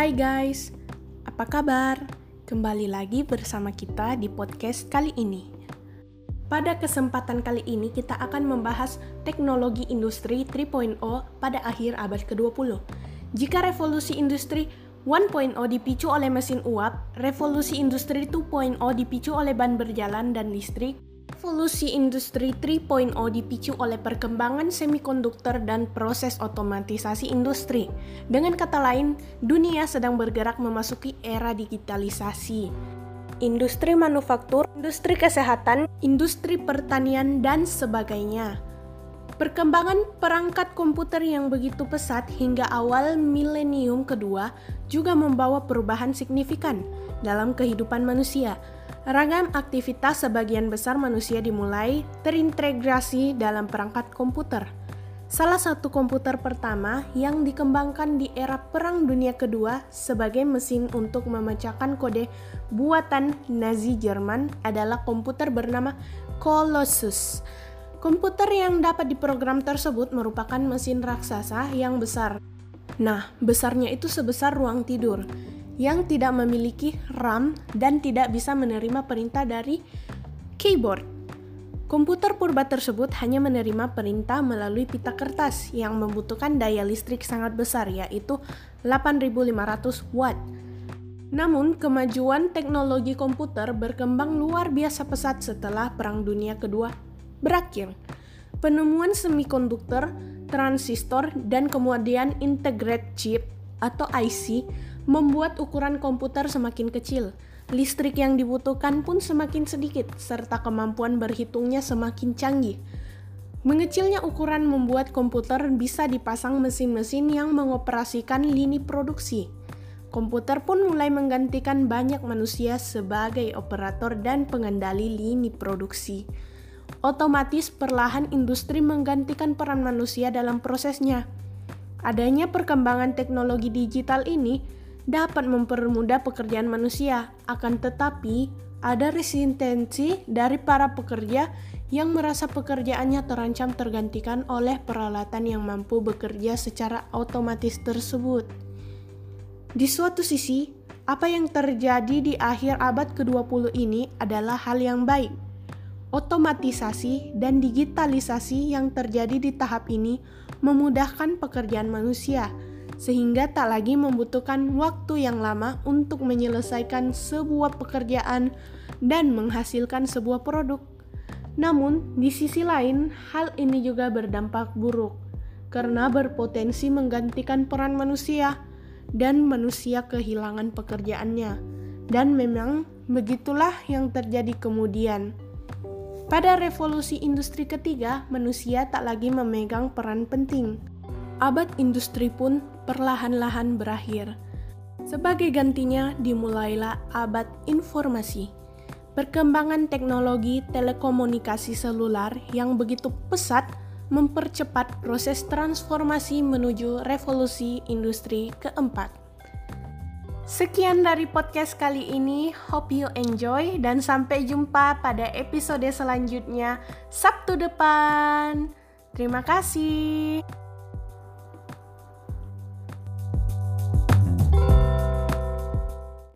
Hai guys, apa kabar? Kembali lagi bersama kita di podcast kali ini. Pada kesempatan kali ini kita akan membahas teknologi industri 3.0 pada akhir abad ke-20. Jika revolusi industri 1.0 dipicu oleh mesin uap, revolusi industri 2.0 dipicu oleh ban berjalan dan listrik, Revolusi industri 3.0 dipicu oleh perkembangan semikonduktor dan proses otomatisasi industri. Dengan kata lain, dunia sedang bergerak memasuki era digitalisasi. Industri manufaktur, industri kesehatan, industri pertanian, dan sebagainya. Perkembangan perangkat komputer yang begitu pesat hingga awal milenium kedua juga membawa perubahan signifikan dalam kehidupan manusia Ragam aktivitas sebagian besar manusia dimulai terintegrasi dalam perangkat komputer. Salah satu komputer pertama yang dikembangkan di era Perang Dunia Kedua sebagai mesin untuk memecahkan kode buatan Nazi Jerman adalah komputer bernama Colossus. Komputer yang dapat diprogram tersebut merupakan mesin raksasa yang besar. Nah, besarnya itu sebesar ruang tidur yang tidak memiliki RAM dan tidak bisa menerima perintah dari keyboard. Komputer purba tersebut hanya menerima perintah melalui pita kertas yang membutuhkan daya listrik sangat besar yaitu 8500 watt. Namun, kemajuan teknologi komputer berkembang luar biasa pesat setelah Perang Dunia Kedua berakhir. Penemuan semikonduktor, transistor, dan kemudian integrated chip atau IC membuat ukuran komputer semakin kecil. Listrik yang dibutuhkan pun semakin sedikit, serta kemampuan berhitungnya semakin canggih. Mengecilnya ukuran membuat komputer bisa dipasang mesin-mesin yang mengoperasikan lini produksi. Komputer pun mulai menggantikan banyak manusia sebagai operator dan pengendali lini produksi. Otomatis, perlahan industri menggantikan peran manusia dalam prosesnya. Adanya perkembangan teknologi digital ini dapat mempermudah pekerjaan manusia, akan tetapi ada resistensi dari para pekerja yang merasa pekerjaannya terancam tergantikan oleh peralatan yang mampu bekerja secara otomatis tersebut. Di suatu sisi, apa yang terjadi di akhir abad ke-20 ini adalah hal yang baik. Otomatisasi dan digitalisasi yang terjadi di tahap ini memudahkan pekerjaan manusia, sehingga tak lagi membutuhkan waktu yang lama untuk menyelesaikan sebuah pekerjaan dan menghasilkan sebuah produk. Namun, di sisi lain, hal ini juga berdampak buruk karena berpotensi menggantikan peran manusia dan manusia kehilangan pekerjaannya. Dan memang begitulah yang terjadi kemudian. Pada revolusi industri ketiga, manusia tak lagi memegang peran penting abad industri pun perlahan-lahan berakhir. Sebagai gantinya dimulailah abad informasi. Perkembangan teknologi telekomunikasi seluler yang begitu pesat mempercepat proses transformasi menuju revolusi industri keempat. Sekian dari podcast kali ini, hope you enjoy dan sampai jumpa pada episode selanjutnya Sabtu depan. Terima kasih.